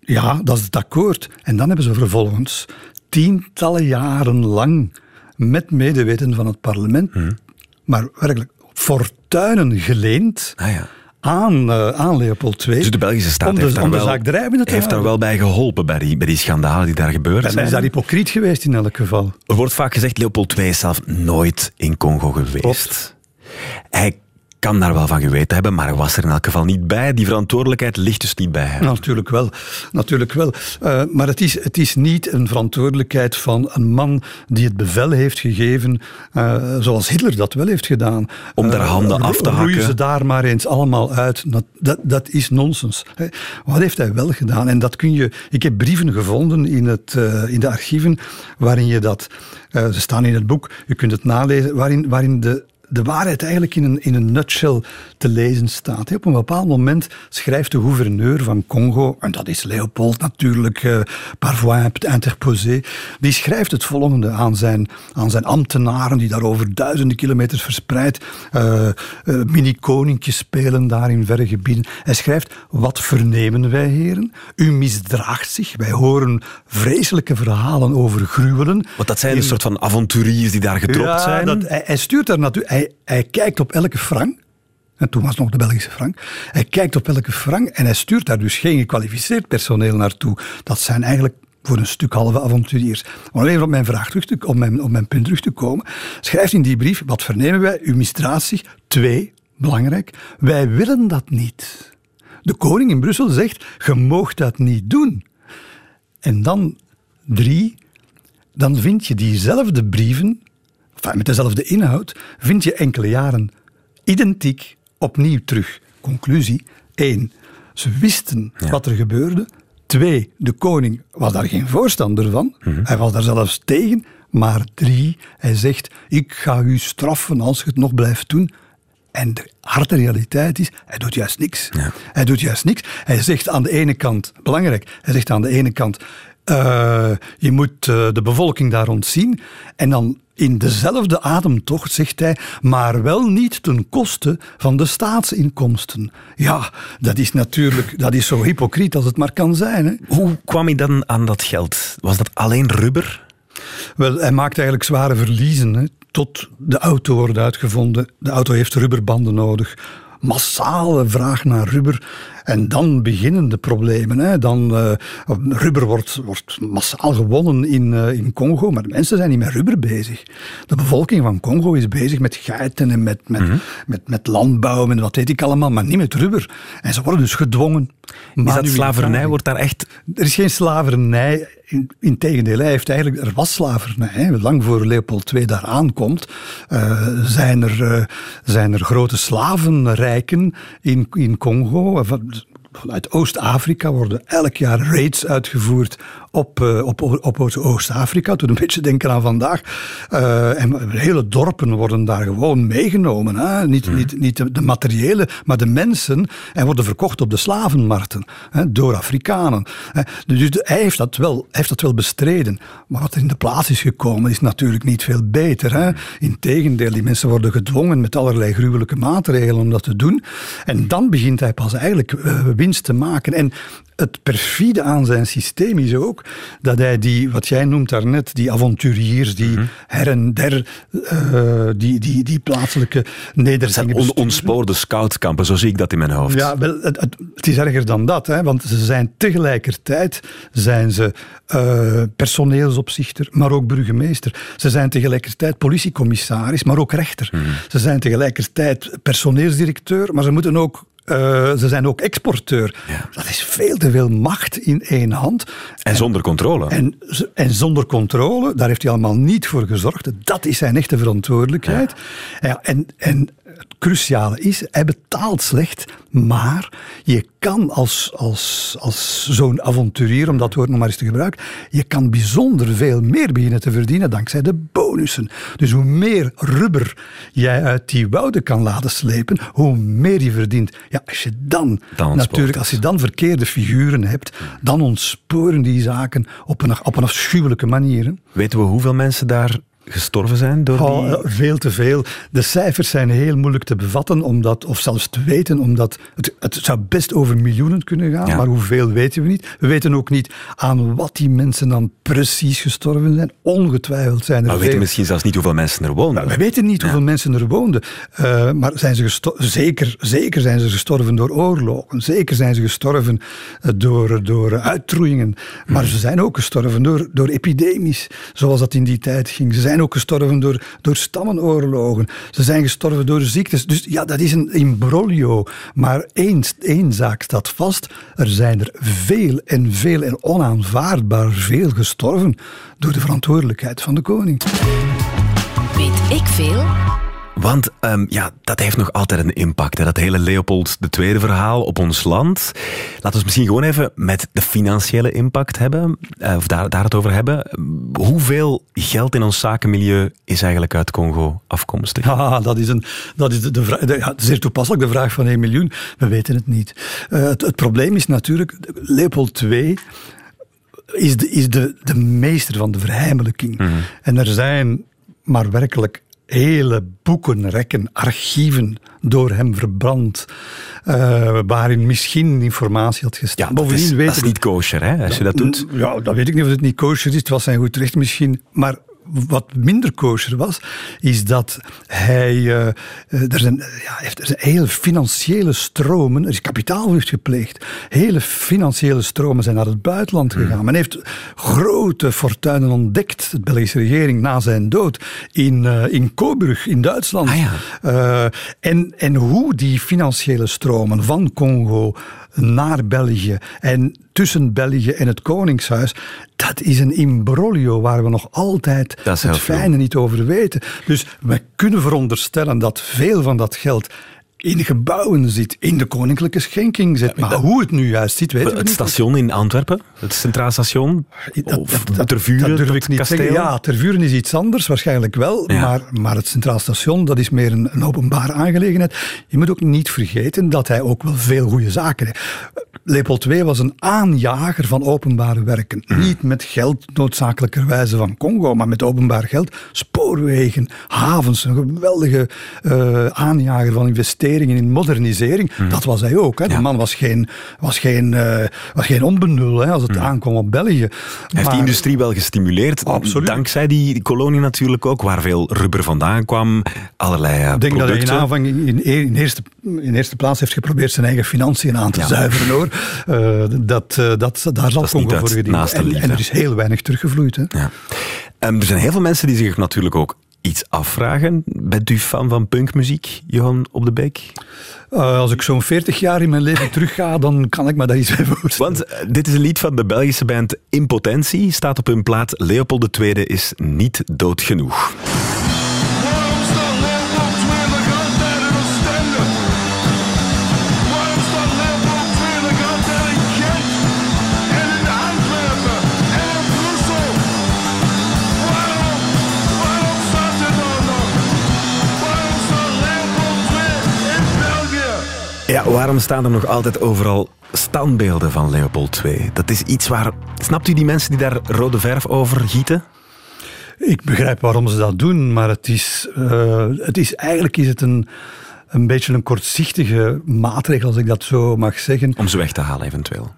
ja, dat is het akkoord. En dan hebben ze vervolgens tientallen jaren lang met medeweten van het parlement, hmm. maar werkelijk fortuinen geleend. Ah, ja. Aan, uh, aan Leopold II. Dus de Belgische staat heeft, daar wel, heeft daar wel bij geholpen, bij die, bij die schandalen die daar gebeurd zijn. Hij is daar hypocriet geweest in elk geval. Er wordt vaak gezegd, Leopold II is zelf nooit in Congo geweest. Klopt. Hij kan daar wel van geweten hebben, maar hij was er in elk geval niet bij. Die verantwoordelijkheid ligt dus niet bij hem. Natuurlijk wel. Natuurlijk wel. Uh, maar het is, het is niet een verantwoordelijkheid van een man die het bevel heeft gegeven, uh, zoals Hitler dat wel heeft gedaan. Om daar handen uh, af te hakken. ze daar maar eens allemaal uit. Dat, dat, dat is nonsens. Wat heeft hij wel gedaan? En dat kun je... Ik heb brieven gevonden in, het, in de archieven waarin je dat... ze staan in het boek, je kunt het nalezen, waarin, waarin de de waarheid eigenlijk in een, in een nutshell te lezen staat. Op een bepaald moment schrijft de gouverneur van Congo, en dat is Leopold natuurlijk, uh, Parvois interposé, die schrijft het volgende aan zijn, aan zijn ambtenaren die daar over duizenden kilometers verspreid uh, uh, mini-koninkjes spelen daar in verre gebieden. Hij schrijft, wat vernemen wij heren? U misdraagt zich, wij horen vreselijke verhalen over gruwelen. Want dat zijn een soort van avonturiers die daar gedropt ja, zijn? Dat, hij, hij stuurt daar natuurlijk hij, kijkt op elke frank. En toen was nog de Belgische frank. Hij kijkt op elke frank en hij stuurt daar dus geen gekwalificeerd personeel naartoe. Dat zijn eigenlijk voor een stuk halve avonturiers. Om even op mijn, vraag terug te, op mijn, op mijn punt terug te komen. Schrijft in die brief, wat vernemen wij? Uw misdraagt. Twee, belangrijk, wij willen dat niet. De koning in Brussel zegt, je moogt dat niet doen. En dan drie, dan vind je diezelfde brieven enfin, met dezelfde inhoud, vind je enkele jaren identiek opnieuw terug. Conclusie 1. Ze wisten ja. wat er gebeurde. Twee, de koning was daar geen voorstander van. Mm -hmm. Hij was daar zelfs tegen. Maar drie, hij zegt: Ik ga u straffen als je het nog blijft doen. En de harde realiteit is, hij doet juist niks. Ja. Hij doet juist niks. Hij zegt aan de ene kant, belangrijk, hij zegt aan de ene kant, uh, je moet uh, de bevolking daar ontzien. En dan in dezelfde ademtocht zegt hij, maar wel niet ten koste van de staatsinkomsten. Ja, dat is natuurlijk dat is zo hypocriet als het maar kan zijn. Hè? Hoe kwam hij dan aan dat geld? Was dat alleen rubber? Wel, hij maakt eigenlijk zware verliezen. Hè, tot de auto wordt uitgevonden. De auto heeft rubberbanden nodig. Massale vraag naar rubber. En dan beginnen de problemen. Hè. Dan, uh, rubber wordt, wordt massaal gewonnen in, uh, in Congo, maar de mensen zijn niet met rubber bezig. De bevolking van Congo is bezig met geiten en met, met, mm -hmm. met, met landbouw en wat weet ik allemaal, maar niet met rubber. En ze worden dus gedwongen. Is dat slavernij? Wordt daar echt... Er is geen slavernij. Integendeel, hij heeft eigenlijk, er was slavernij. Hè. Lang voor Leopold II daar aankomt, uh, zijn, er, zijn er grote slavenrijken in, in Congo vanuit Oost-Afrika worden elk jaar raids uitgevoerd op, uh, op, op Oost-Afrika. Toen een beetje denken aan vandaag. Uh, en hele dorpen worden daar gewoon meegenomen. Hè? Niet, mm. niet, niet de, de, materiële, maar de mensen. En worden verkocht op de slavenmarkten hè? door Afrikanen. Hè? Dus hij heeft, dat wel, heeft dat wel bestreden. Maar wat er in de plaats is gekomen is natuurlijk niet veel beter. Hè? Integendeel, die mensen worden gedwongen met allerlei gruwelijke maatregelen om dat te doen. En dan begint hij pas eigenlijk uh, winst te maken. En het perfide aan zijn systeem is ook dat hij die, wat jij noemt daarnet, die avonturiers, die mm-hmm. her en der, uh, die, die, die plaatselijke nederzettingen... On, ontspoorde scoutskampen, zo zie ik dat in mijn hoofd. Ja, wel, het, is erger dan dat, hè, want ze zijn tegelijkertijd zijn ze uh, personeelsopzichter, maar ook burgemeester. Ze zijn tegelijkertijd politiecommissaris, maar ook rechter. Mm-hmm. Ze zijn tegelijkertijd personeelsdirecteur, maar ze moeten ook uh, ze zijn ook exporteur. Ja. Dat is veel te veel macht in één hand. En, en zonder controle. En, en, zonder controle, daar heeft hij allemaal niet voor gezorgd. Dat is zijn echte verantwoordelijkheid. Ja. ja en, en het cruciale is, hij betaalt slecht, maar je kan als, als, als zo'n avonturier, om dat woord nog maar eens te gebruiken, je kan bijzonder veel meer beginnen te verdienen dankzij de bonussen. Dus hoe meer rubber jij uit die wouden kan laten slepen, hoe meer je verdient. Ja, als je dan, dan natuurlijk, als je dan verkeerde figuren hebt, dan ontsporen die zaken op een, op een afschuwelijke manier. Weten we hoeveel mensen daar gestorven zijn door oh, die... Veel te veel. De cijfers zijn heel moeilijk te bevatten, omdat, of zelfs te weten, omdat het, het zou best over miljoenen kunnen gaan, ja. maar hoeveel weten we niet. We weten ook niet aan wat die mensen dan precies gestorven zijn. Ongetwijfeld zijn er Maar we veel. weten misschien zelfs niet hoeveel mensen er woonden. Nou, we weten niet hoeveel mensen er woonden. Uh, maar zijn ze zeker, zeker zijn ze gestorven door oorlogen. Zeker zijn ze gestorven door, door uitroeiingen. Maar hmm. ze zijn ook gestorven door, door epidemisch, zoals dat in die tijd ging. Ze zijn zijn ook gestorven door, door stammenoorlogen. Ze zijn gestorven door ziektes. Dus ja, dat is een imbroglio. Maar één, één zaak staat vast. Er zijn er veel en veel en onaanvaardbaar veel gestorven door de verantwoordelijkheid van de koning. Weet ik veel? Want um, ja, dat heeft nog altijd een impact. Hè? Dat hele Leopold II-verhaal op ons land. Laten we misschien gewoon even met de financiële impact hebben. Uh, of daar, daar het over hebben. Hoeveel geld in ons zakenmilieu is eigenlijk uit Congo afkomstig? Ja, dat is, een, dat is de, de, ja, zeer toepasselijk de vraag van 1 miljoen. We weten het niet. Uh, het, het probleem is natuurlijk, Leopold II is de, is de, de meester van de verheimelijking. Mm -hmm. En er zijn maar werkelijk hele boekenrekken, archieven door hem verbrand, uh, waarin misschien informatie had gestaan. Ja, Bovendien dat is, dat is niet kosher, hè, als je dat doet. Ja, dat weet ik niet of het niet kosher is. Het was zijn goed recht misschien. Maar wat minder kosher was, is dat hij. Uh, er, zijn, ja, er zijn hele financiële stromen. Er is kapitaalvlucht gepleegd. Hele financiële stromen zijn naar het buitenland gegaan. Mm. Men heeft grote fortuinen ontdekt, de Belgische regering, na zijn dood. In, uh, in Coburg, in Duitsland. Ah, ja. uh, en, en hoe die financiële stromen van Congo naar België en tussen België en het Koningshuis, dat is een imbroglio waar we nog altijd het fijne niet over weten. Dus we kunnen veronderstellen dat veel van dat geld in gebouwen zit, in de koninklijke schenking zit. Maar hoe het nu juist zit, weten we Het niet. station in Antwerpen, het Centraal Station, Dat, of Tervuren, dat ik niet kasteel. zeggen. Ja, Tervuren is iets anders, waarschijnlijk wel. Maar, maar het Centraal Station, dat is meer een, openbare aangelegenheid. Je moet ook niet vergeten dat hij ook wel veel goede zaken heeft. Leopold II was een aanjager van openbare werken. Mhm. Niet met geld noodzakelijkerwijze van Congo, maar met openbaar geld. Spoorwegen, havens, een geweldige uh, aanjager van investeringen in modernisering. Dat was hij ook. Hè. De Mhm. Ja. man was geen, was geen, uh, was geen onbenul hè, als het aankwam op België. Mhm. Hij heeft die industrie wel gestimuleerd. Absoluut. Dankzij die, die kolonie natuurlijk ook, waar veel rubber vandaan kwam. Allerlei eh, Ik denk dat hij in aanvang in, in, eerste, in eerste plaats heeft geprobeerd zijn eigen financiën aan te Ja. zuiveren hoor. Uh, dat, uh, dat, daar zal Congo voor gediend. En, en er is heel weinig teruggevloeid. Hè. Ja. Um, er zijn heel veel mensen die zich natuurlijk ook iets afvragen. Bent u fan van punkmuziek, Johan Op de Beek? Uh, als ik zo'n 40 jaar in mijn leven terugga, dan kan ik me daar iets bij voorstellen. Want uh, dit is een lied van de Belgische band Impotentie. Staat op hun plaat Leopold II is niet dood genoeg. Ja, waarom staan er nog altijd overal standbeelden van Leopold II? Dat is iets waar... Snapt u die mensen die daar rode verf over gieten? Ik begrijp waarom ze dat doen, maar het is, uh, het is eigenlijk is het een, een beetje een kortzichtige maatregel, als ik dat zo mag zeggen. Om ze weg te halen, eventueel.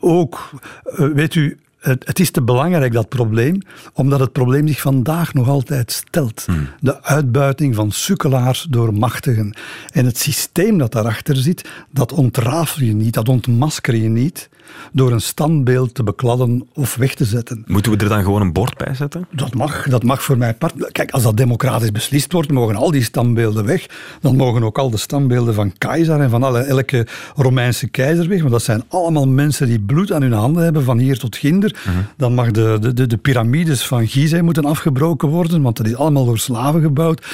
Ook, uh, weet u, het, is te belangrijk, dat probleem, omdat het probleem zich vandaag nog altijd stelt. Hmm. De uitbuiting van sukkelaars door machtigen. En het systeem dat daarachter zit, dat ontrafel je niet, dat ontmasker je niet door een standbeeld te bekladden of weg te zetten. Moeten we er dan gewoon een bord bij zetten? Dat mag, dat mag voor mij part. Kijk, als dat democratisch beslist wordt, mogen al die standbeelden weg. Dan mogen ook al de standbeelden van keizer en van alle, elke Romeinse keizer weg. Want dat zijn allemaal mensen die bloed aan hun handen hebben, van hier tot ginder. Mhm. Dan mag de, de, de, de piramides van Gizeh moeten afgebroken worden, want dat is allemaal door slaven gebouwd.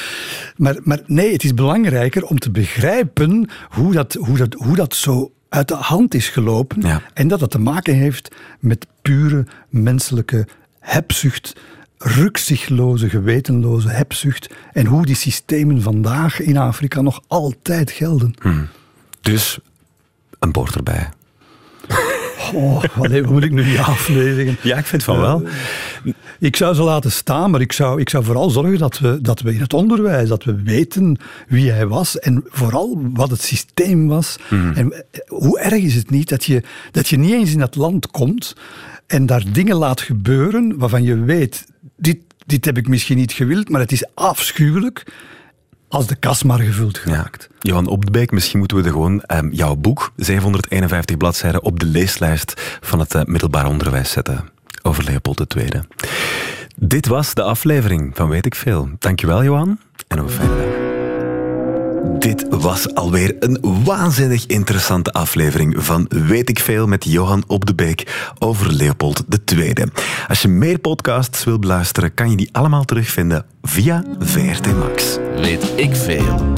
Maar, maar nee, het is belangrijker om te begrijpen hoe dat, hoe dat, hoe dat zo uit de hand is gelopen. Ja. En dat het te maken heeft met pure menselijke hebzucht, rukzichtloze, gewetenloze hebzucht. En hoe die systemen vandaag in Afrika nog altijd gelden. Hmm. Dus een bord erbij. Oh, wat moet ik nu nee zeggen? Ja, ik vind van wel. Uh, ik zou ze laten staan, maar ik zou, ik zou vooral zorgen dat we, dat we in het onderwijs, dat we weten wie hij was en vooral wat het systeem was. Hmm. En hoe erg is het niet dat je, dat je niet eens in dat land komt en daar dingen laat gebeuren waarvan je weet, dit, dit heb ik misschien niet gewild, maar het is afschuwelijk als de kas maar gevuld geraakt. Ja. Johan Op de Beek, misschien moeten we er gewoon um, jouw boek, 751 bladzijden, op de leeslijst van het uh, middelbaar onderwijs zetten over Leopold II. Dit was de aflevering van Weet ik Veel. Dankjewel, Johan, en een fijne dag. Dit was alweer een waanzinnig interessante aflevering van Weet ik veel met Johan Op de Beek over Leopold II. Als je meer podcasts wil beluisteren, kan je die allemaal terugvinden via VRT Max. Weet ik veel.